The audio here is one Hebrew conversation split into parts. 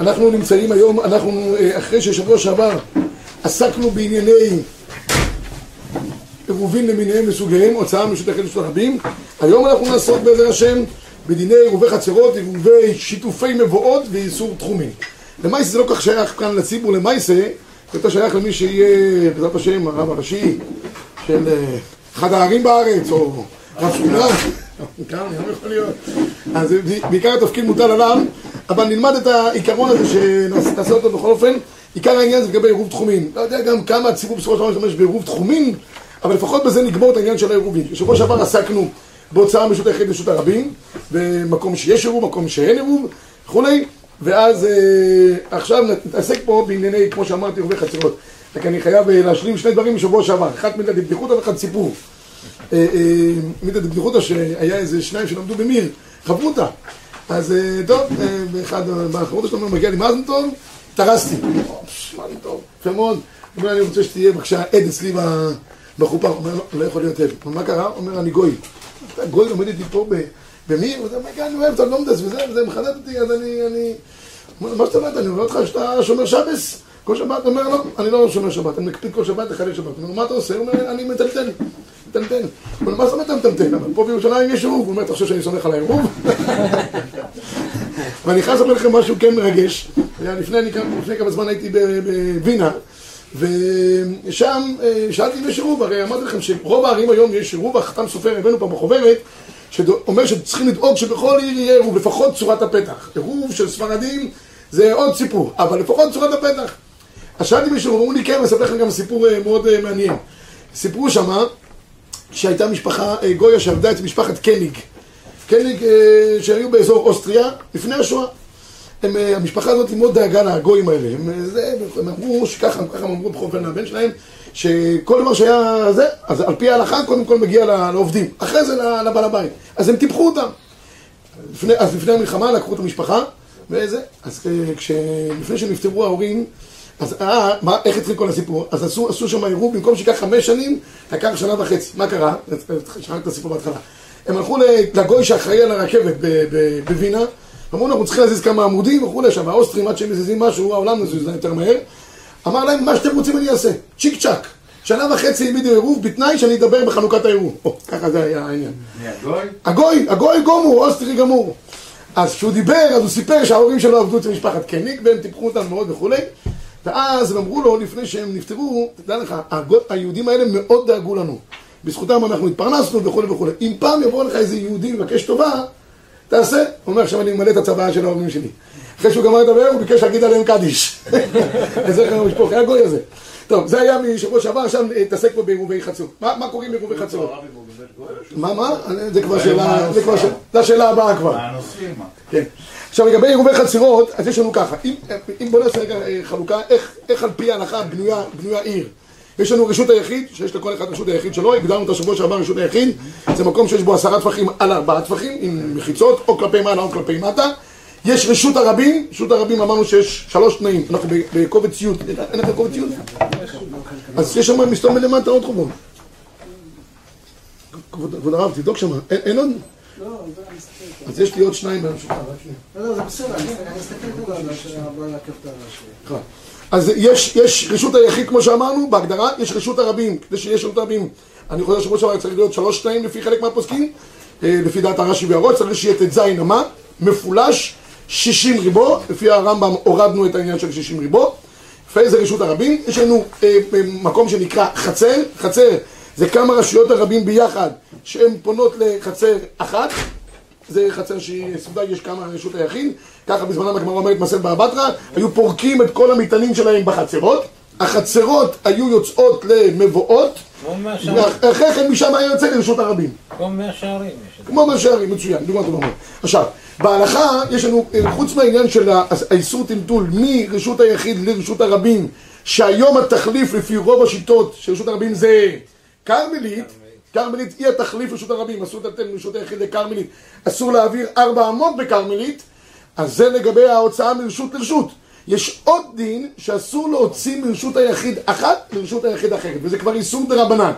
אנחנו נמצאים היום, אנחנו אה, אחרי ששבוע שעבר עסקנו בענייני עירובין למיניהם וסוגיהם, הוצאה משותפת של רבים היום אנחנו נעסוק בעזר השם בדיני עירובי חצרות, עירובי שיתופי מבואות ואיסור תחומים. למעשה זה לא כך שייך כאן לציבור למעשה זה יותר שייך למי שיהיה בעזרת השם הרב הראשי של אה, אחד הערים בארץ או רב שכונה. כאן, לא יכול להיות. אז בעיקר התפקיד מוטל עליו אבל נלמד את העיקרון הזה שנעשה אותו בכל אופן. עיקר העניין זה לגבי עירוב תחומים לא יודע גם כמה הציבור בסופו של דבר משתמש בעירוב תחומים אבל לפחות בזה נגמור את העניין של העירובים בשבוע שעבר עסקנו בהוצאה היחיד לרשות הרבים במקום שיש עירוב, מקום שאין עירוב וכולי. ואז אה, עכשיו נתעסק פה בענייני, כמו שאמרתי, עירובי חצרות. רק אני חייב אה, להשלים שני דברים משבוע שעבר. אחד מידע דבדיחותא ואחד סיפור אה, מידע דבדיחותא שהיה איזה שניים שלמדו במיר חברותא אז טוב, באחד, בחברותא שלנו מגיע לי מזל טוב טרסתי מזל טוב, יפה מאוד הוא אומר אני רוצה שתהיה בבקשה עד אצלי בחופה הוא אומר לא יכול להיות עד מה קרה? הוא אומר אני גוי גוי לומד איתי פה במיר? הוא אומר אני אוהב את הלומדס וזה וזה מחדד אותי אז אני מה זאת אומרת? אני אומר אותך שאתה שומר שבס כל שבת, הוא אומר לא, אני לא שומר שבת, אני מקפיד כל שבת לחלל שבת. הוא אומר, מה אתה עושה? הוא אומר, אני מטלטל, הוא אומר, מה זאת אומרת מטלטל? אבל פה בירושלים יש עירוב. הוא אומר, אתה חושב שאני סומך על העירוב? ואני חייב לספר לכם משהו כן מרגש. לפני כמה זמן הייתי בווינה, ושם שאלתי אם יש עירוב, הרי אמרתי לכם שרוב הערים היום יש עירוב, החתם סופר הבאנו פה בחוברת, שאומר שצריכים לדאוג שבכל עיר יהיה עירוב, לפחות צורת הפתח. עירוב של ספרדים זה עוד סיפור, אבל לפחות צורת הפתח. אז שאלתי מישהו, אמרו לי כן, אני אספר לכם גם סיפור מאוד מעניין. סיפרו שמה שהייתה משפחה גויה שעבדה את משפחת קניג. קניג שהיו באזור אוסטריה לפני השואה. הם, המשפחה הזאת מאוד דאגה לגויים האלה. הם, זה, הם אמרו שככה, ככה הם אמרו בכל אופן לבן שלהם, שכל דבר שהיה זה, אז על פי ההלכה קודם כל מגיע לעובדים, אחרי זה לבעל הבית. אז הם טיפחו אותם. לפני, אז לפני המלחמה לקחו את המשפחה, וזה, אז כש... לפני שנפטרו ההורים, אז אה, מה, איך התחיל כל הסיפור? אז עשו, עשו שם עירוב, במקום שיקח חמש שנים, לקח שנה וחצי. מה קרה? שכחתי את הסיפור בהתחלה. הם הלכו לגוי שאחראי על הרכבת בווינה, אמרו אנחנו צריכים להזיז כמה עמודים וכולי, שם האוסטרים עד שהם מזיזים משהו, העולם מזיז יותר מהר. אמר להם, מה שאתם רוצים אני אעשה, צ'יק צ'אק. שנה וחצי העמידו עירוב, בתנאי שאני אדבר בחנוכת העירוב. או, ככה זה היה העניין. הגוי? הגוי, הגוי גומור, אוסטרי גמור. אז כשהוא דיבר, אז הוא סיפר שההורים שלו עבדו אצל משפחת קניק, והם טיפחו אותם מאוד וכולי. ואז הם אמרו לו, לפני שהם נפטרו, תדע לך, היהודים האלה מאוד דאגו לנו. בזכותם אנחנו התפרנסנו וכולי וכולי. אם פעם יבוא לך איזה יהודי מבקש טובה, תעשה. הוא אומר, עכשיו אני ממלא את הצוואה של ההורים שלי. אחרי שהוא גמר לדבר, הוא ביקש להגיד עליהם קדיש. איזה חיים המשפחה, היה גוי הזה. טוב, זה היה משבוע שעבר, עכשיו נתעסק פה בעירובי חצור. מה קוראים בעירובי חצור? מה, מה? זה כבר שאלה, זה השאלה הבאה כבר. כן. עכשיו לגבי עירובי חצרות, אז יש לנו ככה, אם בוא נעשה רגע חלוקה, איך על פי ההלכה בנויה עיר. יש לנו רשות היחיד, שיש לכל אחד רשות היחיד שלו, הגדרנו את השבוע שעבר רשות היחיד, זה מקום שיש בו עשרה טפחים על ארבעה טפחים, עם מחיצות, או כלפי מעלה או כלפי מטה. יש רשות הרבים, רשות הרבים אמרנו שיש שלוש תנאים, אנחנו בקובץ י', אין לך קובץ י'? אז יש שם מסתום מלמטה עוד חובות. כבוד הרב, תבדוק שם, אין עוד? אז יש לי עוד שניים ברשותך. לא, זה בסדר, אני אסתכל על הכפתר. אז יש רשות היחיד כמו שאמרנו, בהגדרה יש רשות הרבים, כדי שיש רשות הרבים אני חושב שבראש שעבר צריך להיות שלוש תנאים לפי חלק מהפוסקים. לפי דעת הרש"י והראש, צריך שיהיה ט"ז אמה, מפולש, שישים ריבו, לפי הרמב"ם הורדנו את העניין של שישים ריבו. לפי זה רשות הרבים, יש לנו מקום שנקרא חצר, חצר זה כמה רשויות הרבים ביחד שהן פונות לחצר אחת זה חצר שהיא סעודה, יש כמה רשות היחיד ככה בזמנם הגמרא אומרת מסד בבא בתרא היו פורקים את כל המטענים שלהם בחצרות. החצרות היו יוצאות למבואות אחרי כן משם היה יוצא לרשות הרבים. כמו מאה שערים כמו מאה שערים, מצוין, דוגמא טובה מאוד. עכשיו, בהלכה יש לנו, חוץ מהעניין של האיסור טלטול מרשות היחיד לרשות הרבים שהיום התחליף לפי רוב השיטות של רשות הרבים זה כרמלית כרמלית היא התחליף לרשות הרבים, אסור לטלטל מרשות היחיד לכרמלית. אסור להעביר ארבע אמות בכרמלית אז זה לגבי ההוצאה מרשות לרשות. יש עוד דין שאסור להוציא מרשות היחיד אחת לרשות היחיד אחרת וזה כבר איסור דרבנן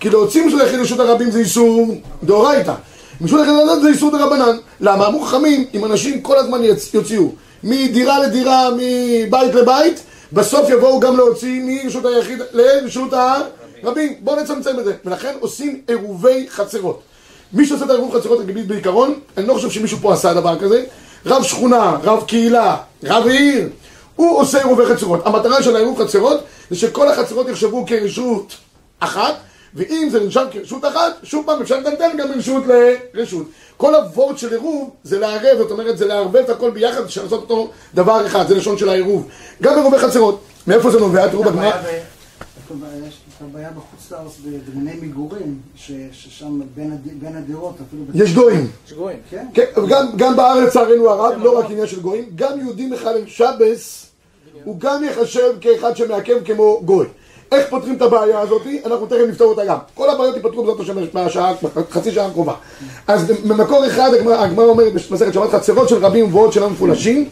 כי להוציא מרשות היחיד לרשות הרבים זה איסור דאורייתא. מרשות היחיד לרשות זה איסור דרבנן למה? אמרו חכמים אם אנשים כל הזמן יוציאו. מדירה לדירה, מבית לבית, בסוף יבואו גם להוציא מרשות היחיד לרשות הרבים. בואו נצמצם את זה. ולכן עושים עירובי חצרות. מי שעושה את העירוב חצרות הגבית בעיקרון, אני לא חושב שמישהו פה עשה דבר כזה. רב שכונה, רב קהילה, רב עיר, הוא עושה עירובי חצרות. המטרה של העירוב חצרות זה שכל החצרות יחשבו כרשות אחת, ואם זה נרשם כרשות אחת, שוב פעם אפשר לדלדל גם מרשות לרשות. כל הוורד של עירוב זה לערב, זאת אומרת זה לערבב את הכל ביחד, אפשר לעשות אותו דבר אחד, זה לשון של העירוב. גם עירובי חצרות. מאיפה זה נובע? תראו בגמרא. יש הבעיה בחוץ לארץ בבנייני מגורים, ששם בין הדירות אפילו... יש גויים. יש גויים. כן? כן, גם בארץ לצערנו הרב, לא רק עניין של גויים, גם יהודי מחלל שבס, הוא גם ייחשב כאחד שמעכב כמו גוי. איך פותרים את הבעיה הזאת? אנחנו תכף נפתור אותה גם. כל הבעיות ייפתרו בעזרת השם בחצי שעה הקרובה. אז במקור אחד הגמרא אומרת במסכת שבת חצרות של רבים ובואות של המפולשים,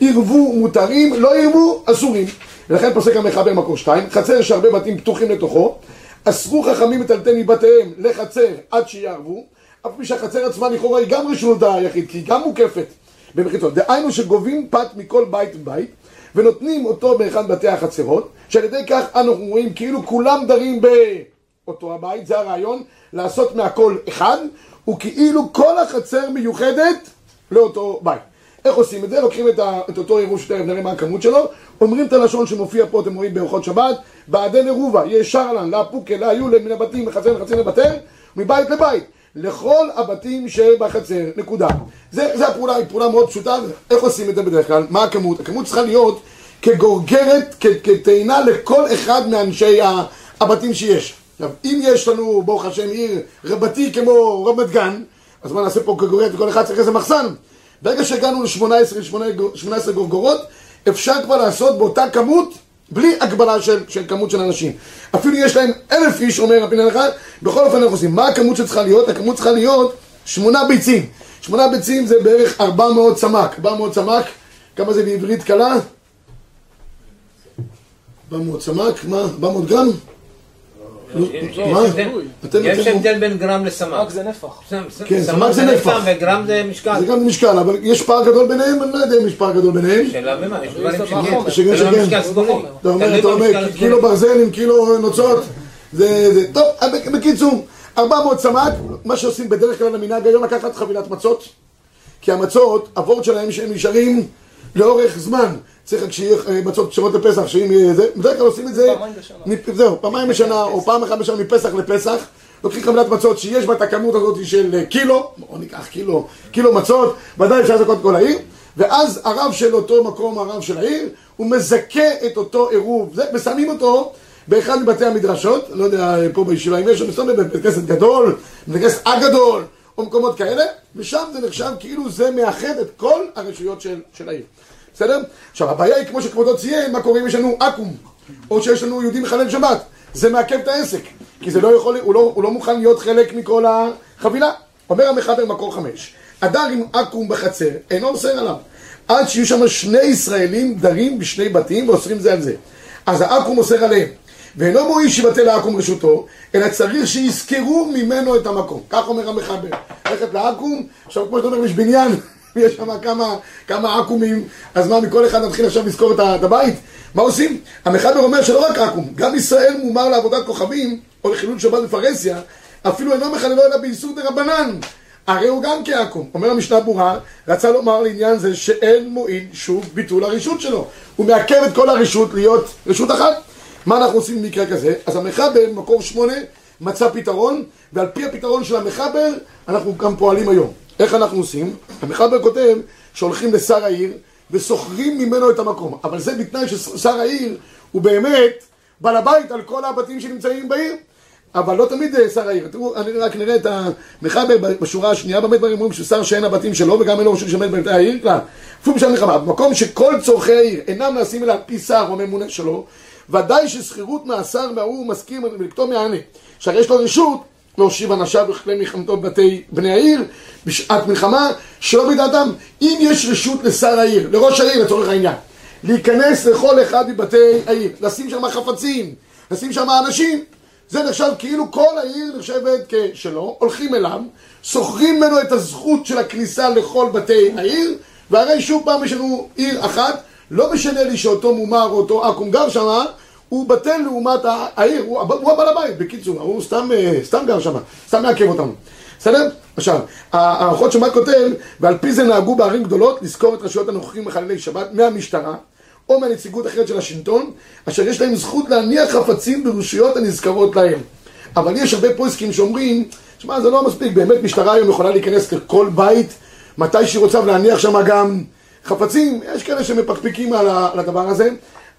ירבו מותרים, לא ירבו אסורים. ולכן פוסק המחבר מקור שתיים, חצר שהרבה בתים פתוחים לתוכו, אסרו חכמים לטלטל מבתיהם לחצר עד שיערבו, אף פי שהחצר עצמה לכאורה היא גם רשות היחיד, כי היא גם מוקפת במחיצות. דהיינו שגובים פת מכל בית ובית, ונותנים אותו באחד בתי החצרות, שעל ידי כך אנו רואים כאילו כולם דרים באותו הבית, זה הרעיון, לעשות מהכל אחד, וכאילו כל החצר מיוחדת לאותו בית. איך עושים את זה? לוקחים את, ה, את אותו עירוב שתכף נראה מה הכמות שלו, אומרים את הלשון שמופיע פה, אתם רואים באורחות שבת, בעדן עירובה, ישר לן, לאפוקה, לאיולה, מן הבתים, מחצר לחצר לבתר, מבית לבית, לכל הבתים שבחצר, נקודה. זה, זה הפעולה, היא פעולה מאוד פשוטה, איך עושים את זה בדרך כלל? מה הכמות? הכמות צריכה להיות כגורגרת, כטעינה לכל אחד מאנשי הבתים שיש. עכשיו, אם יש לנו, ברוך השם, עיר רבתי כמו רמת גן, אז מה נעשה פה כגורגרת וכל אחד צריך איזה מחסן? ברגע שהגענו ל-18 גורגורות, אפשר כבר לעשות באותה כמות, בלי הגבלה של, של כמות של אנשים. אפילו יש להם אלף איש, אומר רבי נלחן, בכל אופן אנחנו עושים. מה הכמות שצריכה להיות? הכמות צריכה להיות שמונה ביצים. שמונה ביצים זה בערך 400 סמ"ק. 400 סמ"ק, כמה זה בעברית קלה? 400 סמ"ק, מה? 400 גרם? יש הבדל בין גרם לסמ"ק. זה נפח. כן, סמ"ק זה נפח. וגרם זה משקל. זה גם משקל, אבל יש פער גדול ביניהם? אני לא יודע אם יש פער גדול ביניהם. שאלה במה, יש דברים שכן. זה לא. משקל סגולי. אתה אומר, אתה אומר, קילו ברזל עם קילו נוצות, זה, זה, טוב, בקיצור, 400 סמ"ק, מה שעושים בדרך כלל למנהג היום לקחת חבילת מצות, כי המצות, הוורד שלהם שהם נשארים לאורך זמן. צריך רק שיהיה מצות כשרות לפסח, שאם יהיה זה, בדרך כלל עושים את זה, זהו, פעמיים בשנה, או פעם אחת בשנה מפסח לפסח, לוקחים חבילת מצות שיש בה את הכמות הזאת של אה, קילו, בואו ניקח קילו, קילו מצות, ודאי אפשר לזכות כל העיר, ואז הרב של אותו מקום, הרב של העיר, הוא מזכה את אותו עירוב, זה, ושמים אותו באחד מבתי המדרשות, לא יודע פה בישיבה אם יש, מסתובב בבית כנסת גדול, בבית כנסת הגדול, או מקומות כאלה, ושם זה נחשב כאילו זה מאחד את כל הרשויות של, של העיר. בסדר? עכשיו הבעיה היא כמו שכבודו ציין, מה קורה אם יש לנו עכו"ם, או שיש לנו יהודי מחלל שבת, זה מעכב את העסק, כי זה לא יכול, הוא לא, הוא לא מוכן להיות חלק מכל החבילה. אומר המחבר מקור חמש, הדר עם עכו"ם בחצר, אינו אוסר עליו, עד שיהיו שם שני ישראלים דרים בשני בתים ואוסרים זה על זה. אז העכו"ם אוסר עליהם. ואינו מועיל שיבטל העכו"ם רשותו, אלא צריך שיזכרו ממנו את המקום. כך אומר המחבר. ללכת לעכו"ם, עכשיו כמו שאתה אומר, יש בניין, יש שם כמה, כמה עכו"מים, אז מה, מכל אחד נתחיל עכשיו לזכור את הבית? מה עושים? המחבר אומר שלא רק עכו"ם, גם ישראל מומר לעבודת כוכבים, או לחילול שבת בפרהסיה, אפילו אינו מחללו אלא באיסור דה רבנן. הרי הוא גם כעכו"ם. אומר המשנה ברורה, רצה לומר לעניין זה שאין מועיל שוב ביטול הרשות שלו. הוא מעכב את כל הרשות להיות רשות אחת. מה אנחנו עושים במקרה כזה? אז המחבר, מקור שמונה, מצא פתרון, ועל פי הפתרון של המחבר, אנחנו גם פועלים היום. איך אנחנו עושים? המחבר כותב שהולכים לשר העיר ושוכרים ממנו את המקום. אבל זה בתנאי ששר העיר הוא באמת בעל הבית על כל הבתים שנמצאים בעיר. אבל לא תמיד אה, שר העיר. תראו, אני רק נראה את המחבר בשורה השנייה, באמת אומרים ששר שאין הבתים שלו וגם אין לו רשות לשמש בבתי העיר כלל. אפילו המלחמה, במקום שכל צורכי העיר אינם נעשים אלא על פי שר או ממונה שלו, ודאי ששכירות מהשר מההוא מסכים ולקטוע מהענה. שהרי יש לו רשות להושיב אנשיו בכלי מלחמתו בבתי בני העיר בשעת מלחמה, שלא בדעתם. אם יש רשות לשר העיר, לראש העיר לצורך העניין, להיכנס לכל אחד מבתי העיר, לשים שם חפצים, לשים שם אנשים, זה נחשב כאילו כל העיר נחשבת כשלו, הולכים אליו, שוכרים ממנו את הזכות של הכניסה לכל בתי העיר, והרי שוב פעם יש לנו עיר אחת, לא משנה לי שאותו מומר או אותו עכו"ם גר שמה, הוא בטל לעומת העיר, הוא, הוא הבעל הבית, בקיצור, הוא סתם, אה, סתם גר שמה, סתם מעכב אותנו. בסדר? עכשיו, האחות שומעת כותב, ועל פי זה נהגו בערים גדולות לזכור את רשויות הנוכחים מחללי שבת מהמשטרה או מהנציגות אחרת של השלטון, אשר יש להם זכות להניח חפצים ברשויות הנזכרות להם. אבל יש הרבה פויסקים שאומרים, שמע, זה לא מספיק, באמת משטרה היום יכולה להיכנס לכל בית מתי שהיא רוצה ולהניח שם גם חפצים, יש כאלה שמפקפקים על הדבר הזה.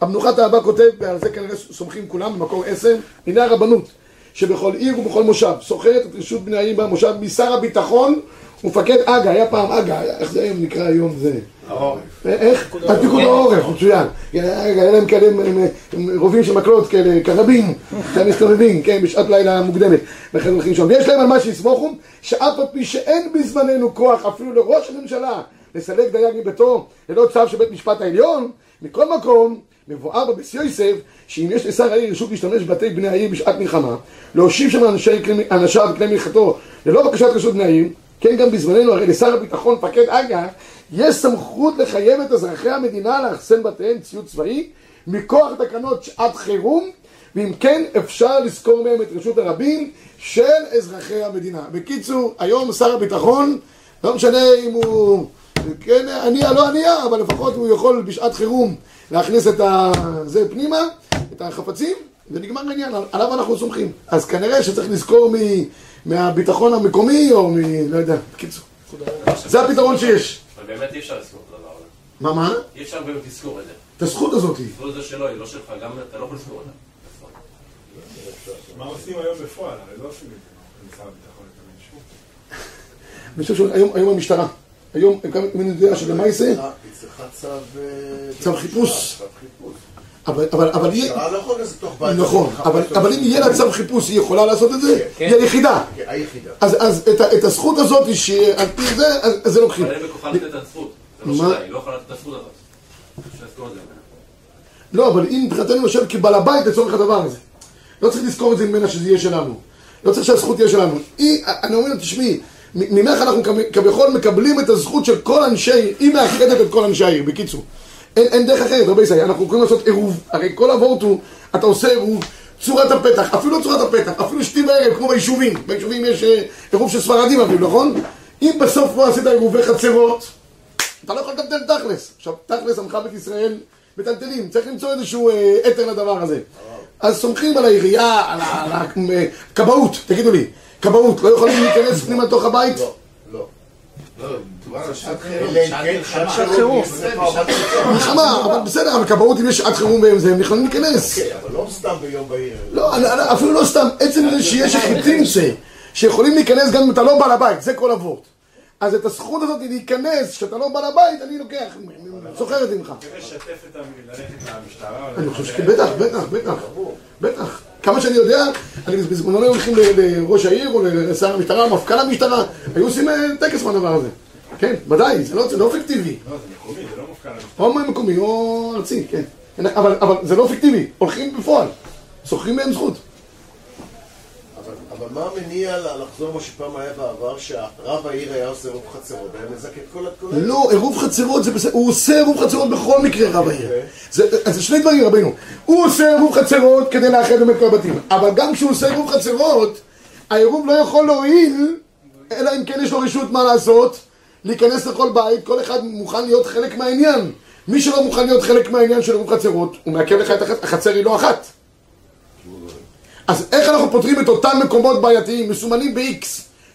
המנוחת האבא כותב, ועל זה כנראה סומכים כולם במקור עשר, הנה הרבנות, שבכל עיר ובכל מושב, סוחרת את רשות בני העיר במושב משר הביטחון ומפקד אגה, היה פעם אגה, איך זה היום נקרא היום זה? העורף. איך? פיקוד העורף, מצוין. היה להם כאלה רובים של מקלות כאלה, קרבים, שהם מסתובבים, כן, בשעת לילה מוקדמת. וכן הולכים שם. ויש להם על מה שיסמוכו, שאף על פי שאין בזמננו כוח אפילו לראש הממשלה לסלק דייג מביתו ללא צו של בית משפט העליון, מכל מקום, מבואר בביס יוסף, שאם יש לשר העיר רשות להשתמש בבתי בני העיר בשעת מלחמה, להושיב שם אנשיו וכלי מלכתו ללא בקשת רשות בני העיר, כן גם בזמננו, הרי לשר הביטחון, מפקד אג"א, יש סמכות לחייב את אזרחי המדינה לאחסן בתיהם ציוד צבאי מכוח תקנות שעת חירום, ואם כן אפשר לזכור מהם את רשות הרבים של אזרחי המדינה. בקיצור, היום שר הביטחון, לא משנה אם הוא כן ענייה לא ענייה, אבל לפחות הוא יכול בשעת חירום להכניס את זה פנימה, את החפצים, ונגמר העניין, עליו אנחנו סומכים. אז כנראה שצריך לזכור מ... מהביטחון המקומי, או מ... לא יודע, בקיצור. זה הפתרון שיש. אבל באמת אי אפשר לזכור את הדבר הזה. מה, מה? אי אפשר באמת לזכור את זה. את הזכות הזאת. הזכות הזו שלו, היא לא שלך, גם אתה לא יכול לזכור אותה. מה עושים היום בפועל? הרי לא עושים את זה. משרד הביטחון את אני חושב שהיום המשטרה. היום, אם אני יודע שלמעשה... צריכה צו... צו חיפוש. אבל, אבל, אבל היא... המשטרה לא יכולה לעשות תוך בית. נכון, אבל, אבל אם יהיה לה צו חיפוש, היא יכולה לעשות את זה? כן. היא היחידה. כן, היחידה. אז, אז את, הזכות הזאת, שעל פי זה, אז אז זה לוקחים. אבל אין בכוחה לתת את הזכות. זה לא? שלה, היא לא יכולה לתת את הזכות הזאת. לא, אבל אם מבחינתנו יושב כבעל הבית לצורך הדבר הזה. לא צריך לזכור את זה ממנה שזה יהיה שלנו. לא צריך שהזכות תהיה שלנו. היא, אני אומר לה, תשמעי, ממך אנחנו כב- כביכול מקבלים את הזכות של כל אנשי העיר, היא מאחדת את כל אנשי העיר, בקיצור. אין, אין דרך אחרת, רבי ישראל, אנחנו יכולים לעשות עירוב, הרי כל אבורט הוא, אתה עושה עירוב, צורת הפתח, אפילו לא צורת הפתח, אפילו שתי בערב, כמו ביישובים, ביישובים יש אה, עירוב של ספרדים אפילו, נכון? אם בסוף לא עשית עירובי חצרות, אתה לא יכול לטלטל תכלס. עכשיו, תכלס עמך בית ישראל מטלטלים, צריך למצוא איזשהו אה, אתר לדבר הזה. אז סומכים על העירייה, על הכבאות, תגידו לי, כבאות, לא יכולים להיכנס פנימה לתוך הבית? לא, לא. על שעת חירום. מלחמה, אבל בסדר, אבל כבאות אם יש שעת חירום והם זה, הם יכולים להיכנס. כן, אבל לא סתם ביום בהיר. לא, אני- אני- אפילו לא סתם, עצם זה שיש יחידים שיכולים להיכנס גם אם אתה לא בעל הבית, זה כל אבות. אז את הזכות הזאת להיכנס, כשאתה לא בעל הבית, אני לוקח, סוחר את זה ממך. אני חושב שכן, בטח, בטח, בטח, בטח. כמה שאני יודע, אני בזמנו היו הולכים לראש העיר או לשר המשטרה, מפכ"ל המשטרה, היו עושים אה, טקס מהדבר הזה. כן, ודאי, זה לא זה לא אפקטיבי. לא, זה מקומי, זה לא מפכ"ל המשטרה. או מקומי או ארצי, כן. אבל זה לא אפקטיבי, הולכים בפועל. שוכרים מהם זכות. אבל- מה המניע לחזור מה שפעם היה בעבר, שהרב העיר היה עושה רוב חצרות, היה מזק את כל העיר? לא, עירוב חצרות זה בסדר, הוא עושה עירוב חצרות בכל מקרה, רב העיר. אוקיי. זה אז זה שני דברים, רבינו. הוא עושה עירוב חצרות כדי לאחד באמת כל הבתים. אבל גם כשהוא עושה עירוב חצרות, העירוב לא יכול להועיל, אלא אם כן יש לו רשות מה לעשות, להיכנס לכל בית, כל אחד מוכן להיות חלק מהעניין. מי שלא מוכן להיות חלק מהעניין של עירוב חצרות, הוא מעכב לך את החצ- החצר היא לא אחת. אז איך אנחנו פותרים את אותם מקומות בעייתיים, מסומנים ב-X,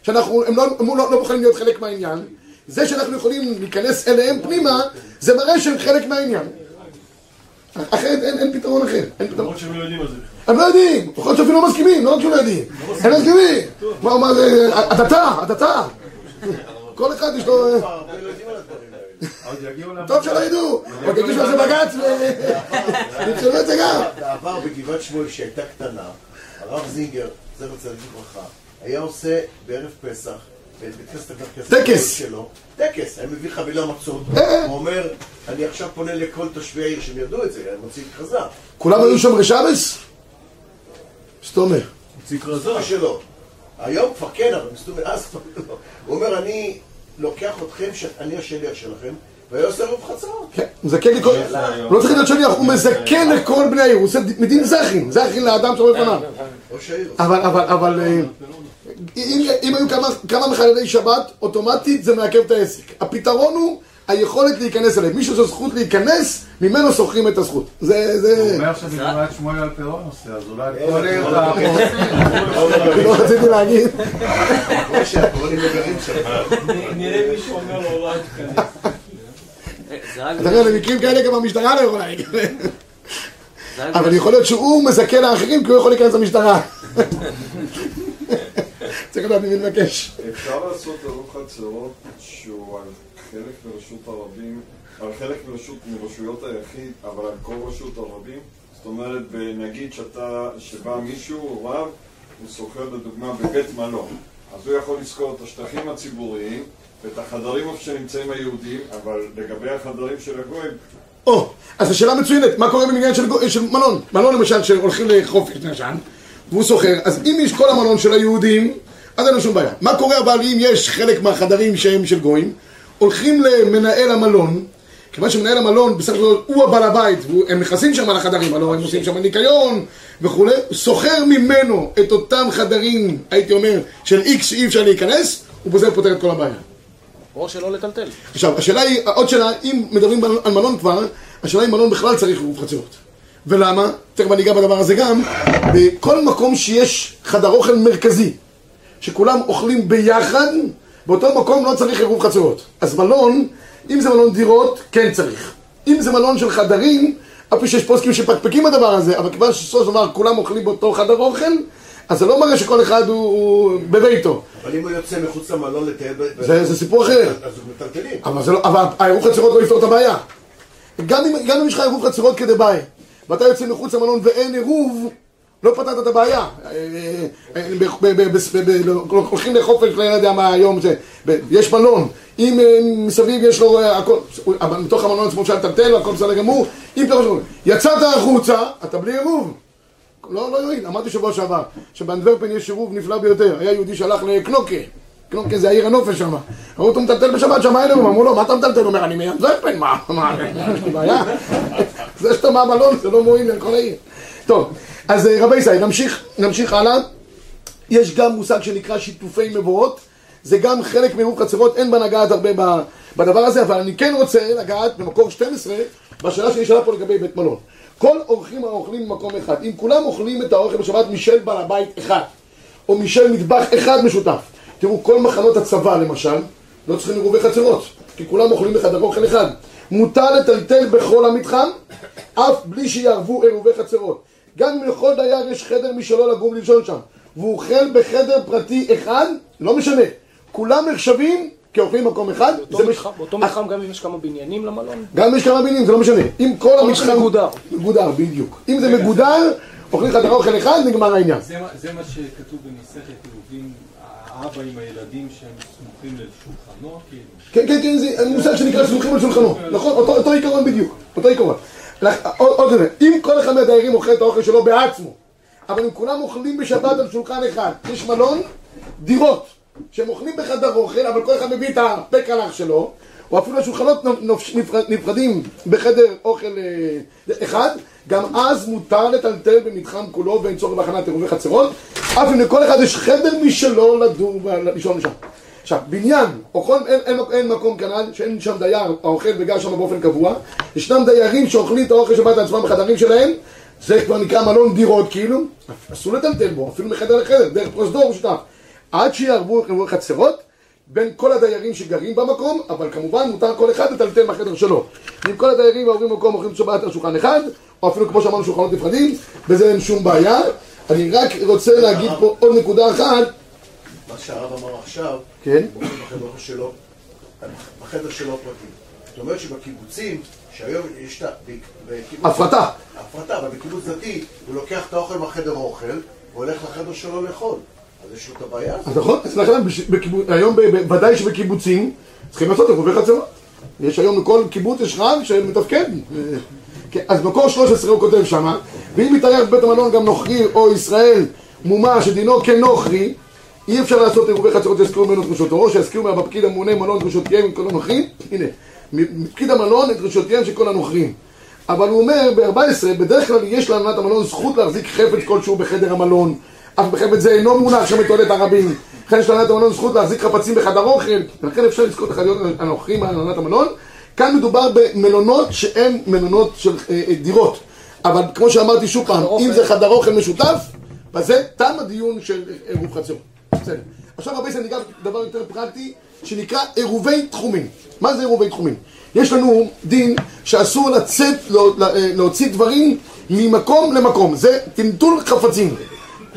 שאנחנו, הם לא, לא, לא מוכנים להיות חלק מהעניין, זה שאנחנו יכולים להיכנס אליהם פנימה, זה מראה שהם חלק מהעניין. אחרת אין, אין פתרון אחר, אין פתרון. למרות שהם לא יודעים על זה. הם לא יודעים, יכול להיות שאפילו לא מסכימים, לא רק שלא יודעים. הם לא מסכימים. מה, מה זה, הדתה, הדתה. כל אחד יש לו... לא ל... טוב שלא ידעו, עוד יגישו על זה בג"ץ ויבחנו את זה גם. בעבר בגבעת שמואל שהייתה קטנה, הרב זינגר, זכר צדיק לברכה, היה עושה בערב פסח, טקס. שלו, טקס, היה מביא חבילה מצות, אה. הוא אומר, אני עכשיו פונה לכל תושבי העיר שהם ידעו את זה, הם מוציאים כרזה. כולם היו שומרי שבס? סתומר. הוציא כרזה. שלו. היום כבר כן, אבל מסתובב אז כבר לא. הוא אומר, אני לוקח אתכם, שאני השליח שלכם, והיה עושה רוב חצרות. כן, הוא מזכה לכל... הוא לא צריך להיות שליח, הוא מזכה לכל בני העיר, הוא עושה מדין זכין, זכין לאדם שעומד לפניו. אבל, אבל, אבל, אה, אם, היו כמה, מחללי שבת, אוטומטית זה מעכב את העסק. הפתרון הוא היכולת להיכנס אליהם. מישהו שיש זכות להיכנס, ממנו שוכרים את הזכות. זה, הוא זה... אומר שבגבעת שמואל על פירון עושה, אז אולי תעבור. לא רציתי להגיד. נראה מישהו אומר לו לא רק אתה יודע, למקרים כאלה גם המשטרה לא יכולה להיכנס. אבל יכול להיות שהוא מזכה לאחרים כי הוא יכול להיכנס למשטרה. צריך לדעת מי מבקש. אפשר לעשות ערוך חצרות שהוא על חלק מרשות הרבים, על חלק מרשות, מרשויות היחיד, אבל על כל רשות הרבים? זאת אומרת, נגיד שאתה, שבא מישהו, רב, הוא שוכר לדוגמה בבית מלון, אז הוא יכול לשכור את השטחים הציבוריים ואת החדרים איפה שנמצאים היהודים, אבל לגבי החדרים של הגויים, או, אז השאלה מצוינת, מה קורה במניין של, של מלון? מלון למשל שהולכים לחופש למשל, והוא שוכר, אז אם יש כל המלון של היהודים, אז אין לו שום בעיה. מה קורה אבל אם יש חלק מהחדרים שהם של גויים, הולכים למנהל המלון, כיוון שמנהל המלון בסך הכל הוא הבעל הבית, והם נכנסים שם לחדרים, הלוא הם עושים שם ניקיון וכולי, שוכר ממנו את אותם חדרים, הייתי אומר, של איקס שאי אפשר להיכנס, הוא פותר את כל הבעיה. או שלא לטלטל. עכשיו, השאלה היא, עוד שאלה, אם מדברים על מלון כבר, השאלה אם מלון בכלל צריך עירוב חצרות. ולמה? תכף אני אגע בדבר הזה גם. בכל מקום שיש חדר אוכל מרכזי, שכולם אוכלים ביחד, באותו מקום לא צריך עירוב חצרות. אז מלון, אם זה מלון דירות, כן צריך. אם זה מלון של חדרים, אף פי שיש פוסקים שפקפקים בדבר הזה, אבל כיוון שסוף דבר כולם אוכלים באותו חדר אוכל, אז זה לא מראה שכל אחד הוא, בביתו. אבל אם הוא יוצא מחוץ למלון לטייל... ב- זה, זה סיפור אחר. אז הוא מטלטלים. אבל, לא, אבל העירוב חצרות לא יפתור את הבעיה. גם אם, גם אם יש לך עירוב חצרות כדבעי, ואתה יוצא מחוץ למלון ואין עירוב, לא פתרת את הבעיה. הולכים לחופש, לא יודע מה היום זה. יש מלון, אם אה, מסביב יש לו אה, הכל, מתוך המלון עצמו אפשר לטלטל, הכל בסדר גמור. אם אתה יצאת החוצה, אתה בלי עירוב. לא, לא יועיל, אמרתי שבוע שעבר, שבאנדוורפן יש עירוב נפלא ביותר. היה יהודי שהלך לקנוקה, קנוקה זה העיר הנופש שם. אמרו אותו מטלטל בשבת, אין עירוב, אמרו לו, מה אתה מטלטל? הוא אומר, אני מאנדוורפן, מה? מה, יש לי בעיה? זה שאתה מהמלון זה לא מועיל לכל העיר. טוב, אז אה, רבי ישראל, נמשיך, נמשיך הלאה. יש גם מושג שנקרא שיתופי מבואות, זה גם חלק מעירוב חצרות, אין בה לגעת הרבה בדבר הזה, אבל אני כן רוצה לגעת במקור 12, בשאלה שנשאלה פה לגבי בית מלון. כל אורחים האוכלים במקום אחד, אם כולם אוכלים את האוכל בשבת משל בעל הבית אחד, או משל מטבח אחד משותף, תראו, כל מחנות הצבא למשל, לא צריכים עירובי חצרות, כי כולם אוכלים בחדר אוכל אחד. מותר לטלטל בכל המתחם, אף בלי שיערבו עירובי חצרות. גם אם לכל דייר יש חדר משלו לגור וללישון שם, והוא אוכל בחדר פרטי אחד, לא משנה. כולם נחשבים כאוכלים במקום אחד. באותו זה מש- מתחם- באותו מתחם גם אם יש כמה בניינים למלון? גם אם יש כמה מינים, זה לא משנה. אם כל המתחם... שמגודר. מגודר, בדיוק. אם זה מגודר, אוכלים חדר אוכל אחד, נגמר העניין. זה מה- שכתוב במסכת עירובין, האבא עם הילדים שהם סמוכים לשולחנו, כאילו. כן, כן, כן, זה מושג שנקרא סמוכים על שולחנו. נכון, אותו, עיקרון בדיוק. אותו עיקרון. עוד דבר, אם כל אחד מהדיירים אוכל את האוכל שלו בעצמו, אבל אם כולם אוכלים בשבת על שולחן אחד, יש מלון, דירות, שהם אוכלים בחדר אוכל, אבל כל אחד מביא את הפקלח שלו, או אפילו השולחנות נפרדים בחדר אוכל אה, אחד, גם אז מותר לטלטל במתחם כולו ואין צורך בהכנת עירובי חצרות, אף אם לכל אחד יש חדר משלו לדור ולישון שם. עכשיו, בניין, או כל, אין, אין, אין מקום כנ"ל, שאין שם דייר האוכל וגר שם באופן קבוע, ישנם דיירים שאוכלים את האוכל שבת לעצמם בחדרים שלהם, זה כבר נקרא מלון דירות כאילו, אסור לטלטל בו, אפילו מחדר לחדר, דרך פרוזדור משותף, עד שיערבו חצרות בין כל הדיירים שגרים במקום, אבל כמובן מותר כל אחד לטלטל מהחדר שלו. אם כל הדיירים העוברים במקום אוכלים שבת על שולחן אחד, או אפילו כמו שאמרנו שולחנות נפרדים, בזה אין שום בעיה. אני רק רוצה להגיד פה עוד נקודה אחת, מה שהרב אמר עכשיו, כן? בחדר שלו, בחדר שלו פרטי. זאת אומרת שבקיבוצים, שהיום יש את ה... הפרטה. הפרטה, אבל בקיבוץ דתי, הוא לוקח את האוכל מהחדר אוכל, והולך לחדר שלו לאכול. אז יש לו את הבעיה הזאת. נכון, היום ודאי שבקיבוצים צריכים לעשות עירובי חצרות. יש היום לכל קיבוץ יש רב שמתפקד. כן, אז מקור 13 הוא כותב שמה, ואם מתארח בבית המלון גם נוכרי או ישראל מומה שדינו כנוכרי, אי אפשר לעשות עירובי חצרות שיזכירו ממנו דרושותו, או שיזכירו מהפקיד הממונה מלון דרושותיהם עם כל הנוכרים. הנה, מפקיד המלון את רשותיהם של כל הנוכרים. אבל הוא אומר, ב-14, בדרך כלל יש להנהלת המלון זכות להחזיק חפץ כלשהו בחדר המלון. אף בחפץ זה אינו מונח שם בתועלת הרבים. לכן יש להנהלת המלון זכות להחזיק חפצים בחדר אוכל, ולכן אפשר לזכות לחדיות הנוכרים על הנהלת המלון. כאן מדובר במלונות שהן מלונות של אה, אה, דירות. אבל כמו שאמרתי שוב פעם, אם זה חדר אוכל משותף, בזה תם הדיון של עירוב חצר. בסדר. עכשיו הרבה ניגע דבר יותר פרקטי, שנקרא עירובי תחומים. מה זה עירובי תחומים? יש לנו דין שאסור לצאת, לא- לה- להוציא דברים ממקום למקום. זה טמטול חפצים.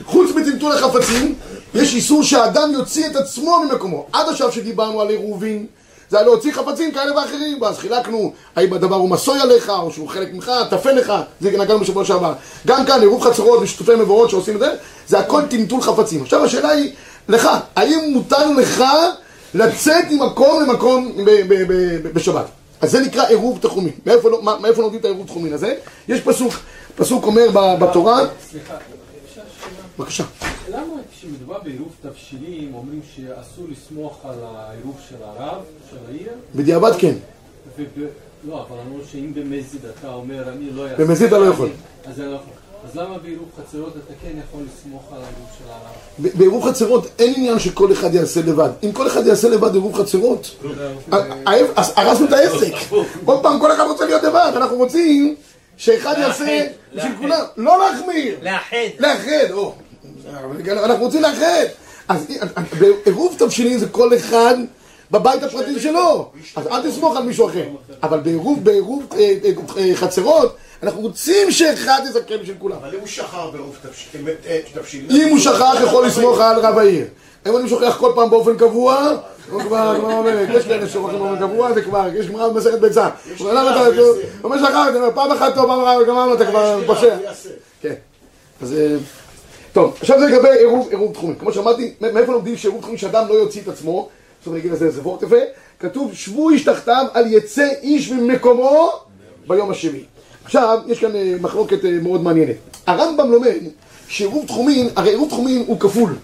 חוץ מטמטול החפצים, יש איסור שהאדם יוציא את עצמו ממקומו. עד עכשיו שדיברנו על עירובין, זה היה להוציא חפצים כאלה ואחרים, ואז חילקנו, האם הדבר הוא מסוי עליך, או שהוא חלק ממך, טפל לך, זה נגענו בשבוע שעבר. גם כאן, עירוב חצרות ושיתופי מבואות שעושים את זה, זה הכל טמטול חפצים. עכשיו השאלה היא, לך, האם מותר לך לצאת ממקום למקום בשבת? אז זה נקרא עירוב תחומים. מאיפה, לא- מאיפה לומדים את העירוב תחומים הזה? יש פסוק, פסוק אומר בתורה, סליחה? בבקשה. למה כשמדובר בעירוב תבשילים אומרים שאסור לסמוך על העירוב של הרב, של העיר? בדיעבד כן. וב... לא, אבל אמרו שאם במזיד אתה אומר אני לא אעשה... במזיד אתה לא יכול. אז אתה לא יכול. אז למה בעירוב חצרות אתה כן יכול לסמוך על העירוב של הרב? בעירוב חצרות אין עניין שכל אחד יעשה לבד. אם כל אחד יעשה לבד עירוב חצרות, הרסנו את העסק. עוד פעם, כל אחד רוצה להיות לבד. אנחנו רוצים שאחד יעשה בשביל. כולם. לא להחמיר. לאחד. לאחד, או. אנחנו רוצים לאחד. אז בעירוב תבשילים זה כל אחד בבית הפרטי שלו. אז אל תסמוך על מישהו אחר. אבל בעירוב, בעירוב אה, אה, אה, חצרות, אנחנו רוצים שאחד יזכה בשביל כולם. אבל אם הוא שכר ברוב תבשיל- אה, תבשיל... אם הוא שכח, יכול לסמוך על רב העיר. אם אני שוכח כל פעם באופן קבוע, הוא כבר, הגמרא אומרת, יש כאלה שוכחים באופן קבוע, זה כבר, יש גמרא במסכת ביצה. הוא אומר, שכחת, פעם אחת טוב, פעם אחת גמרנו, אתה כבר פושע. כן. אז... אה, טוב, עכשיו זה לגבי עירוב, עירוב תחומים. כמו שאמרתי, מאיפה לומדים שעירוב תחומים שאדם לא יוציא את עצמו? עכשיו אני אגיד לזה איזה וורט יפה. כתוב, שבו איש תחתיו, על יצא איש ממקומו ביום השביעי. עכשיו, יש כאן אה, מחלוקת אה, מאוד מעניינת. הרמב"ם לומד שעירוב תחומין, הרי עירוב תחומין הוא כפול.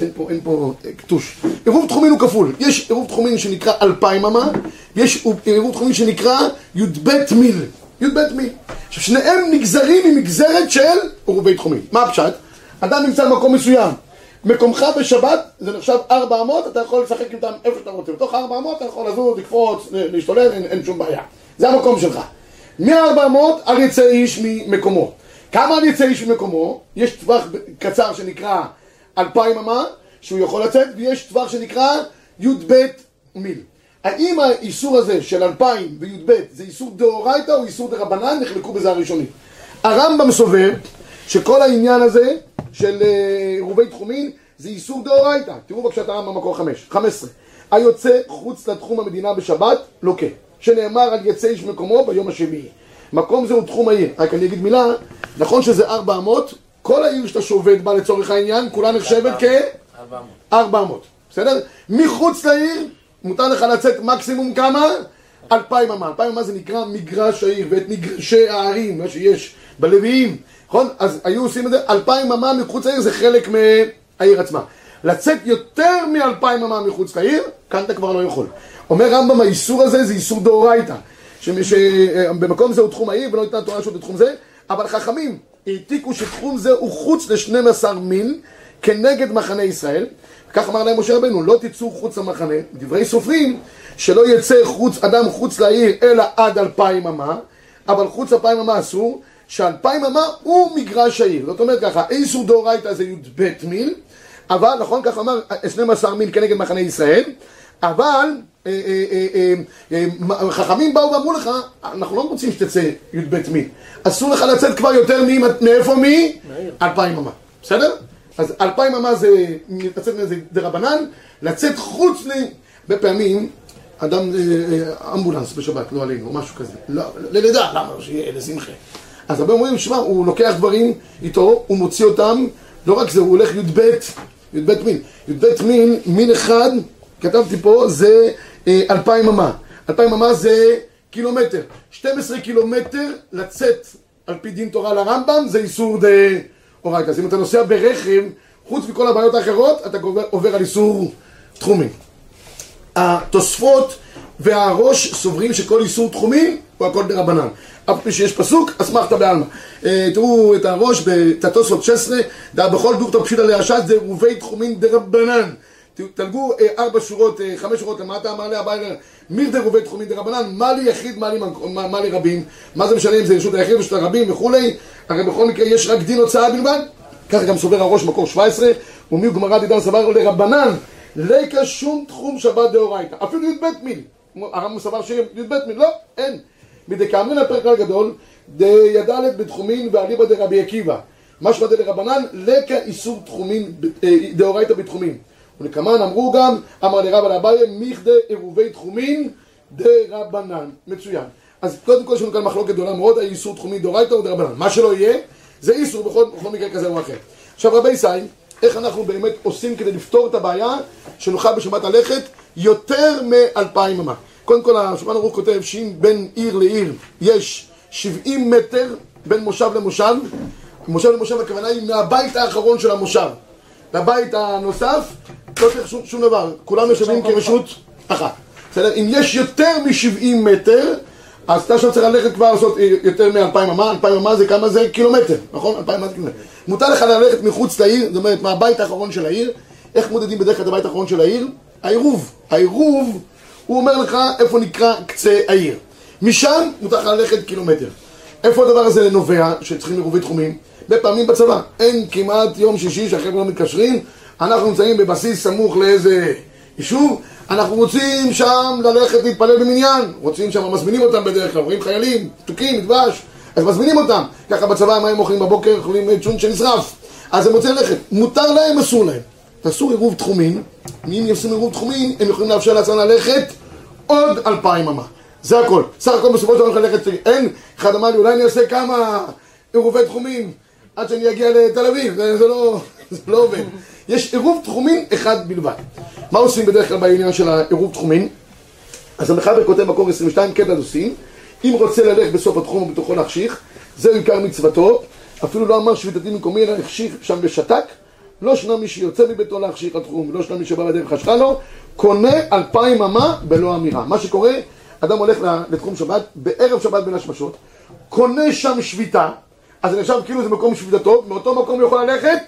אין פה, אין פה אה, קטוש. עירוב תחומין הוא כפול. יש עירוב תחומין שנקרא אלפיים אמה, ויש עירוב תחומין שנקרא י"ב מיל. י"ב מיל. עכשיו, שניהם נגזרים ממגזרת של עירובי תחומין. מה הפשט? אדם נמצא במקום מסוים. מקומך בשבת זה נחשב ארבע אמות, אתה יכול לשחק איתם איפה שאתה רוצה. בתוך הארבע אמות אתה יכול לזוז, לקפוץ, להשתולל, אין, אין שום בעיה. זה המקום שלך. מארבע אמות אל יצא איש ממקומו. כמה אל יצא איש ממקומו? יש טווח קצר שנקרא אלפיים אמה, שהוא יכול לצאת, ויש טווח שנקרא י"ב מיל. האם האיסור הזה של אלפיים וי"ב זה איסור דאורייתא או איסור דרבנן? נחלקו בזה הראשונים. הרמב"ם סובר שכל העניין הזה של אה, עירובי תחומין זה איסור דאורייתא. תראו בבקשה את הרמב"ם במקור חמש, חמש עשרה. היוצא חוץ לתחום המדינה בשבת, לוקה. שנאמר על יצא איש מקומו ביום השביעי. מקום זה הוא תחום העיר. רק אני אגיד מילה, נכון שזה ארבע אמות, כל העיר שאתה שובת בה לצורך העניין, כולה נחשבת כ... 400. 400, בסדר? מחוץ לעיר, מותר לך לצאת מקסימום כמה? אלפיים אמה. אלפיים אמה זה נקרא מגרש העיר, ואת מגרשי הערים, מה שיש בלוויים, נכון? אז היו עושים את זה, אלפיים אמה מחוץ לעיר זה חלק מהעיר עצמה. לצאת יותר מאלפיים אמה מחוץ לעיר, כאן אתה כבר לא יכול. אומר רמב"ם, האיסור הזה זה איסור דאורייתא. שבמקום זה הוא תחום העיר ולא ניתנה תורה רשות לתחום זה, אבל חכמים העתיקו שתחום זה הוא חוץ ל-12 מיל כנגד מחנה ישראל. כך אמר להם משה רבנו, לא תצאו חוץ למחנה, דברי סופרים, שלא יצא חוץ, אדם חוץ לעיר אלא עד אלפיים אמה, אבל חוץ אלפיים אמה אסור, שאלפיים אמה הוא מגרש העיר. זאת אומרת ככה, איסור דאורייתא זה י"ב מיל, אבל נכון כך אמר 12 מיל כנגד מחנה ישראל, אבל אה, אה, אה, חכמים באו ואמרו לך, אנחנו לא רוצים שתצא י"ב מיל, אסור לך לצאת כבר יותר. מאיפה מי? אלפיים אמה, בסדר? אז אלפיים אמה זה, לצאת מזה דרבנן, לצאת חוץ ל... הרבה פעמים, אדם, אמבולנס בשבת, לא עלינו, או משהו כזה, לא, ללידה, למה? שיהיה לשמחה. אז הרבה אומרים, שמע, הוא לוקח דברים איתו, הוא מוציא אותם, לא רק זה, הוא הולך י"ב, י"ב מין. י"ב מין, מין אחד, כתבתי פה, זה אה, אלפיים אמה. אלפיים אמה זה קילומטר. 12 קילומטר לצאת על פי דין תורה לרמב"ם, זה איסור דאורייתא. אז אם אתה נוסע ברכב, חוץ מכל הבעיות האחרות, אתה עובר על איסור תחומי. התוספות והראש סוברים שכל איסור תחומי הוא הכל דרבנן. אף פי שיש פסוק, אסמכתא בעלמא. אה, תראו את הראש בתתוספות 16, דא בכל דוקטור פשיטא להשת זה רובי תחומין דרבנן. תלגו אה, ארבע שורות, אה, חמש שורות למטה, אמר לי הביילר, מיר דרובי תחומין דרבנן, מה לי יחיד, מה לי, מה, מה לי רבים, מה זה משנה אם זה רשות היחיד רשות הרבים וכולי, הרי בכל מקרה יש רק דין הוצאה בלבד, ככה גם סובר הראש מקור 17, ומי גמרא דידן סבר לרבנן, ליקה שום תחום שבת דאורייתא, אפילו י"ב מיל, הרמב"ם סבר שי"ב לא, אין. מדקאמרין הפרק הגדול, די"ד בתחומין ואליבא דרבי עקיבא. משמע דרבנן, לקה איסור תחומין, אה, דאורייתא בתחומין. ולקמן אמרו גם, אמר לרבא לאביי, מיכדה עירובי תחומין דרבנן. מצוין. אז קודם כל יש לנו כאן מחלוקת גדולה מאוד, האיסור תחומין דאורייתא או דרבנן. מה שלא יהיה, זה איסור בכל, בכל מקרה כזה או אחר. עכשיו רבי סי, איך אנחנו באמת עושים כדי לפתור את הבעיה, שנוכל בשבת ללכת יותר מאלפיים אמה. קודם כל, השולחן ערוך כותב שאם בין עיר לעיר יש 70 מטר בין מושב למושב, מושב למושב הכוונה היא מהבית האחרון של המושב לבית הנוסף, לא צריך שום, שום דבר, כולם יושבים כרשות אחת. בסדר? אם יש יותר מ-70 מטר, אז אתה עכשיו צריך ללכת כבר לעשות יותר מ-2,000 אמה, 2,000 אמה זה כמה זה? קילומטר, נכון? 2,000 אמה זה קילומטר. מותר לך ללכת מחוץ לעיר, זאת אומרת מהבית האחרון של העיר. איך מודדים בדרך כלל את הבית האחרון של העיר? העירוב. העירוב, הוא אומר לך איפה נקרא קצה העיר. משם מותר לך ללכת קילומטר. איפה הדבר הזה נובע, שצריכים עירובי תחומים? הרבה פעמים בצבא. אין כמעט יום שישי שהחבר'ה לא מתקשרים, אנחנו נמצאים בבסיס סמוך לאיזה יישוב, אנחנו רוצים שם ללכת להתפלל במניין, רוצים שם, מזמינים אותם בדרך כלל, רואים חיילים, תוכים, דבש, אז מזמינים אותם. ככה בצבא, מה הם אוכלים בבוקר? אוכלים צ'ון שנשרף. אז הם רוצים ללכת. מותר להם, אסור להם. תעשו עירוב תחומין, אם יעשו עירוב תחומין, הם יכולים לאפשר לעצמם ללכת עוד אלפיים אמה. זה הכל. סך הכל בסופו של דבר ללכת, אין, אחד אמר לי, אולי אני אעשה כמה עירובי תחומים עד שאני אגיע לתל אביב, זה, זה, לא, זה לא עובד. יש עירוב תחומין אחד בלבד. מה עושים בדרך כלל בעניין של העירוב תחומין? אז המחבר כותב מקור 22, קטע עושים, אם רוצה ללכת בסוף התחום ובתוכו להחשיך, זהו עיקר מצוותו, אפילו לא אמר שביתתי מקומי אלא החשיך שם בשתק, לא שנה מי שיוצא מביתו להחשיך התחום, לא שנה מי שבא בדרך חשכה לו, קונה אלפיים אמה בלא אמירה. מה שקורה, אדם הולך לתחום שבת, בערב שבת בין השמשות, קונה שם שביתה, אז זה נחשב כאילו זה מקום שביתתו, מאותו מקום הוא יכול ללכת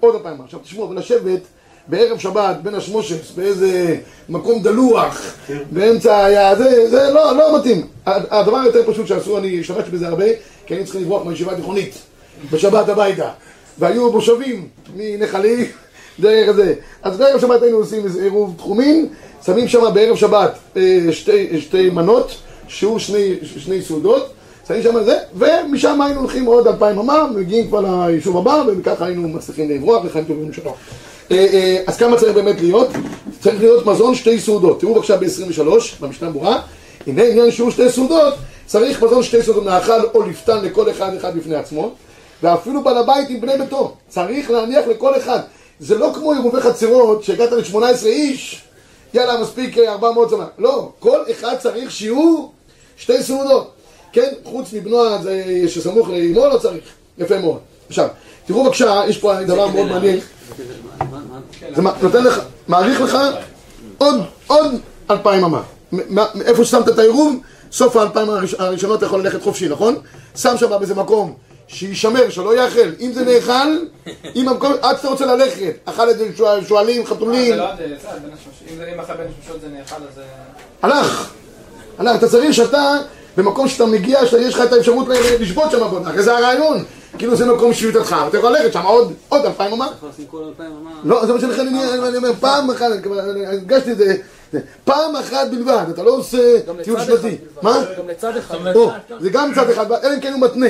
עוד אלפיים אמה. עכשיו תשמעו, ולשבת בערב שבת בין השמושס, באיזה מקום דלוח, באמצע היה, זה, זה לא, לא מתאים. הדבר היותר פשוט שעשו, אני השתמשתי בזה הרבה, כי היינו צריכים לברוח מהישיבה התיכונית בשבת הביתה. והיו מושבים מנחלי דרך זה. אז בערב שבת היינו עושים איזה עירוב תחומין, שמים שם בערב שבת אה, שתי, שתי מנות, שהוא שני, שני סעודות, שמים שם זה, ומשם היינו הולכים עוד אלפיים אמה, מגיעים כבר ליישוב הבא, וככה היינו מצליחים לברוח לחיים טובים שלו. אה, אה, אז כמה צריך באמת להיות? צריך להיות מזון שתי סעודות. תראו בבקשה ב-23, במשנה ברורה, הנה עניין שהוא שתי סעודות, צריך מזון שתי סעודות מאכל או לפתן לכל אחד אחד בפני עצמו, ואפילו בעל הבית עם בני ביתו, צריך להניח לכל אחד. זה לא כמו עירובי חצרות, שהגעת ל-18 איש, יאללה, מספיק 400 שנה. לא, כל אחד צריך שיעור שתי סעודות. כן, חוץ מבנו הזה שסמוך לאמו לא צריך. יפה מאוד. עכשיו, תראו בבקשה, יש פה דבר מאוד מעניין. זה נותן לך, מעריך לך עוד, עוד אלפיים אמה. איפה ששמת את העירוב, סוף האלפיים הראשונות אתה יכול ללכת חופשי, נכון? שם שם באיזה מקום שישמר, שלא יאכל. אם זה נאכל, אם המקום, עד שאתה רוצה ללכת, אכל את זה שועלים, חתולים. זה לא עד, אם אכל בין שמשות זה נאכל, אז... הלך. הלך, אתה צריך שאתה, במקום שאתה מגיע, שיש לך את האפשרות לשבות שם עבודה, הרי זה הרעיון. כאילו זה מקום שביתתך, ואתה יכול ללכת שם עוד, עוד אלפיים אמה. אתה יכול לשים כל אלפיים אמה. לא, זה מה שלכן אני אומר, פעם אחת, אני הרגשתי את זה, פעם אחת בלבד, אתה לא עושה טיול שנתי. מה? גם לצד אחד. זה גם צד אחד, אלא אם כן הוא מתנה.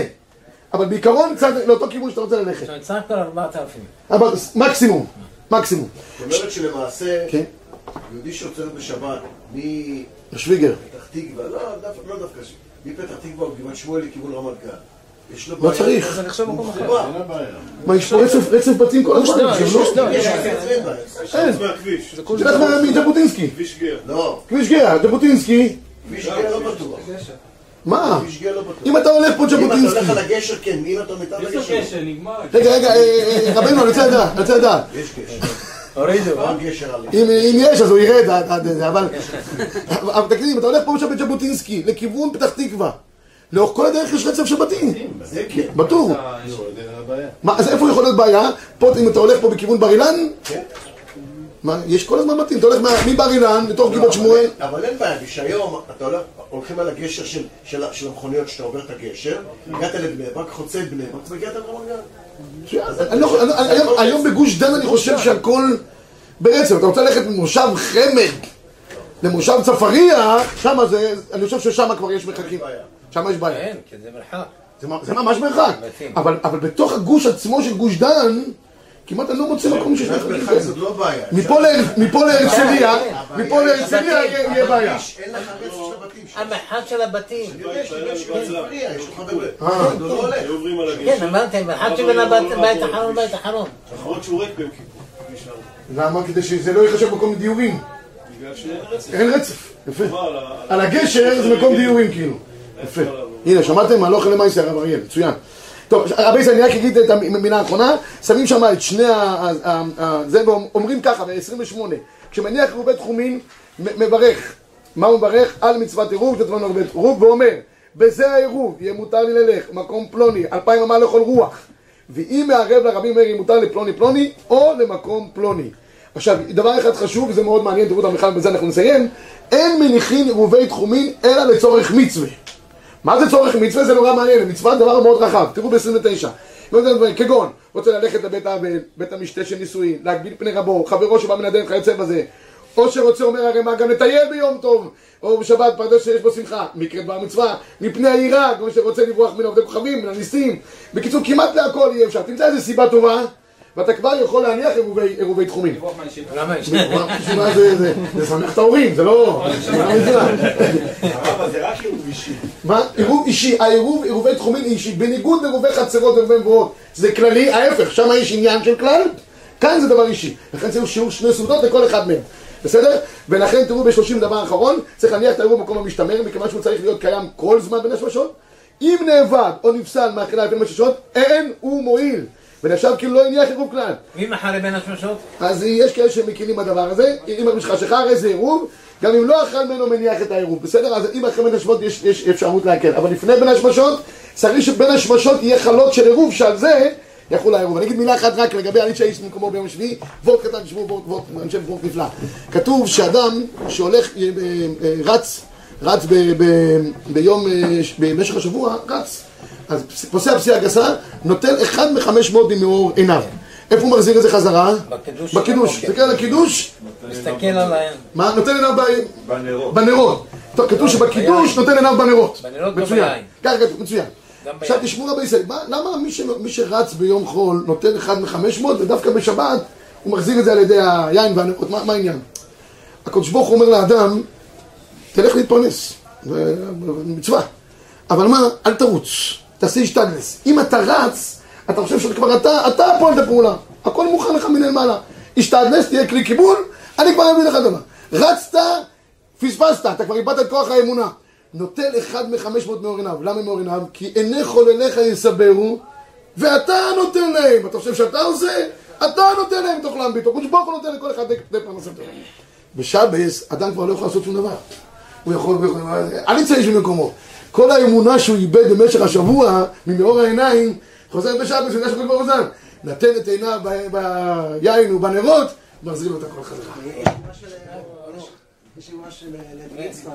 אבל בעיקרון צד, לאותו כיוון שאתה רוצה ללכת. עכשיו, סך הכל 4,000. אבל מקסימום, מקסימום. זאת אומרת שלמעשה, כן. יהודי שעוצר בשבת מפתח שוויגר. תקווה, לא דווקא, לא מפתח תקווה או גבעת שמואל לכיוון רמת גן. יש לו לא. צריך. זה נחשב מקום אחר. מה, יש פה רצף- בתים כל הזמן. שנייה, עכשיו, יש לא? שנייה, יש יש בעיה, אין. מהכביש, זה. כביש גר. לא, כביש גאה, ז'בוטינסקי. כביש גאה לא בטוח. מה? אם אתה הולך פה אם אתה הולך ז'בוטינסקי. על הגשר, כן, אם אתה לו לגשר, קשר, נגמר. רגע, רגע, אה, אה, רבנו, אני רוצה לדעת, אני רוצה לדעת. יש על... אם אם יש אז הוא ירד עד עד זה, אבל... אבל תקשיב, אם אתה הולך פה עכשיו בז'בוטינסקי, לכיוון פתח תקווה, לאורך כל הדרך יש רצף של בתים. זה כן. בטור. מה, אז איפה יכול להיות בעיה? פה, אם אתה הולך פה בכיוון בר אילן, כן. מה, יש כל הזמן בתים, אתה הולך מה- מבר אילן לתוך גבעת שמואל, אבל אין בעיה, שהיום אתה הולך, הולכים על הגשר של- של ה- של המכוניות שאתה עובר את הגשר, הגעת לבני ברק, חוצה את בני ברק, והגעת לרמת גן. אני לא- אני- אני- היום- היום בגוש דן אני חושב שהכל ברצף, אתה רוצה ללכת ממושב חמד למושב צפריה, שם זה, אני חושב ששם כבר יש מרחקים, שם יש בעיה, כן, כי זה מרחק. זה ממש מרחק, אבל בתוך הגוש עצמו של גוש דן, כמעט אני לא מוצא מקום שיש מרחקים מרחק. זאת לא בעיה. מפה להרצליה, מפה להרצליה. יהיה בעיה. אין לך רצף של הבתים. המרחק של הבתים. לך. אה. לא. כן, אמרתי, המרחק שבין הבית בית אחרון לבית אחרון. למרות שהוא ריק ביום כיפור. למה? כדי שזה לא ייחשב מקום דיורים. אין רצף, יפה. על הגשר זה מקום דיורים כאילו. יפה. הנה, שמעתם? הלוך למעשה הרב אריאל, מצוין. טוב, רבי ישראל, אני רק אגיד את המילה האחרונה, שמים שם את שני ה... זה, ואומרים ככה, ב-28, כשמניח רובי תחומין, מ- מברך. מה הוא מברך? על מצוות עירוב, תתבון הרבה עירוב, ואומר, בזה העירוב, יהיה מותר לי ללך, מקום פלוני, אלפיים אמה לכל רוח. ואם מערב לרבי מאיר, יהיה מותר לפלוני פלוני, או למקום פלוני. עכשיו, דבר אחד חשוב, וזה מאוד מעניין, תראו את המחל, בזה אנחנו נסיים, אין מניחין עירובי תחומין, אלא לצורך מצווה. מה זה צורך מצווה? זה נורא מעניין, מצווה זה דבר מאוד רחב, תראו ב-29. כגון, רוצה ללכת לבית האבל, בית המשתה של נישואין, להגביל פני רבו, חברו שבא מן הדרך כיוצא בזה, או שרוצה, אומר הרמ"א, גם לטייל ביום טוב, או בשבת פרדס שיש בו שמחה, מקרה דבר מצווה, מפני היראה, כמו שרוצה לברוח מן עובדי כוכבים, מן הניסים. בקיצור, כמעט להכל יהיה אפשר. תמצא איזה סיבה טובה, ואתה כבר יכול להניח עירובי- תחומים. למה יש? זה, זה, זה שמח את ההורים, זה לא... זה לא רק עירוב אישי. מה? עירוב אישי, העירוב, עירובי תחומין אישי, בניגוד לעירובי חצרות ועירובי מבואות, זה כללי, ההפך, שם יש עניין של כלל, כאן זה דבר אישי. לכן צריך שיעור שני סעודות לכל אחד מהם, בסדר? ולכן תראו בשלושים דבר אחרון, צריך להניח את העירוב במקום המשתמר, מכיוון שהוא צריך להיות קיים כל זמן בין השמשות. אם נאבד או נפסל מאכילה לפני מששות, אין הוא מועיל. ונחשב כאילו לא הניח עירוב כלל. מי מחר בין השמשות? אז יש כאלה שמכירים בדבר הזה, אם הרב שלך הרי זה עירוב, גם אם לא אכל ממנו מניח את העירוב, בסדר? אז אם אחרי בין השמשות יש, יש אפשרות להקל, אבל לפני בין השמשות, צריך שבין השמשות יהיה חלות של עירוב, שעל זה יחול העירוב. אני אגיד מילה אחת רק לגבי הליץ האיש ממקומו ביום שביעי, וורט קטן, תשמעו וורט, וורט, אני חושב וורט נפלא. כתוב שאדם שהולך, אה, אה, רץ, רץ ב, ב, ביום, אה, במשך השבוע, רץ. אז פוסע פסיעה גסה, נותן אחד מחמש מאות ממאור עיניו. איפה הוא מחזיר את זה חזרה? בקידוש בקידוש. הבוקר. תסתכל על הקידוש, מסתכל על ה... מה? נותן עיניו ב- בנרות. בנרות. טוב, כתוב שבקידוש נותן עיניו בנרות. בנרות. ביין. ככה כתוב, מצוין. עכשיו. תשמעו רבי ישראל, מה- למה מי שרץ ביום חול נותן אחד מחמש מאות ודווקא בשבת הוא מחזיר את זה על ידי היין והנרות? מה מה העניין? הקדוש ברוך הוא אומר לאדם, תלך להתפרנס, זה מצווה. אבל מה, אל תרוץ, תעשה השתדלס. אם אתה רץ, אתה חושב שכבר אתה, אתה הפועל את הפעולה. הכל מוכן לך מלמעלה. השתדלס, תהיה כלי קיבול, אני כבר אביא לך דבר. רצת, פספסת, אתה כבר איבדת את כוח האמונה. נוטל אחד מחמש מאות מאור עיניו. למה מאור עיניו? כי עיני חולליך יסברו, ואתה נותן להם. אתה חושב שאתה עושה? אתה נותן להם תאכלם ביתו. קדוש ברוך הוא נותן לכל אחד די פרנסתו. בשבס, אדם כבר לא יכול לעשות שום דבר. הוא יכול, הוא יכול- אל יצא איש ממקומו. כל האמונה שהוא איבד במשך השבוע, ממאור העיניים, חוזר בשבס, יודע שקדוש ברוך הוא זן. נתן את עיניו ביין ובנרות, מחזיר לו את הכל חזרה. יש אמרה של לוי יצחק.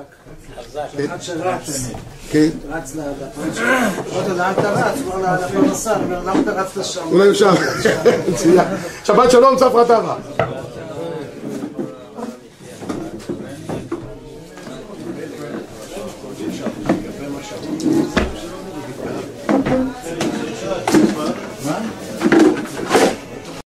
אחד שרץ, כן, רץ לפרנסה, אמרתי לו, לאן אתה רץ? הוא אמר לפרנסה, למה אתה רצת שם? אולי הוא שם. שבת שלום, צפרא טבא. מה?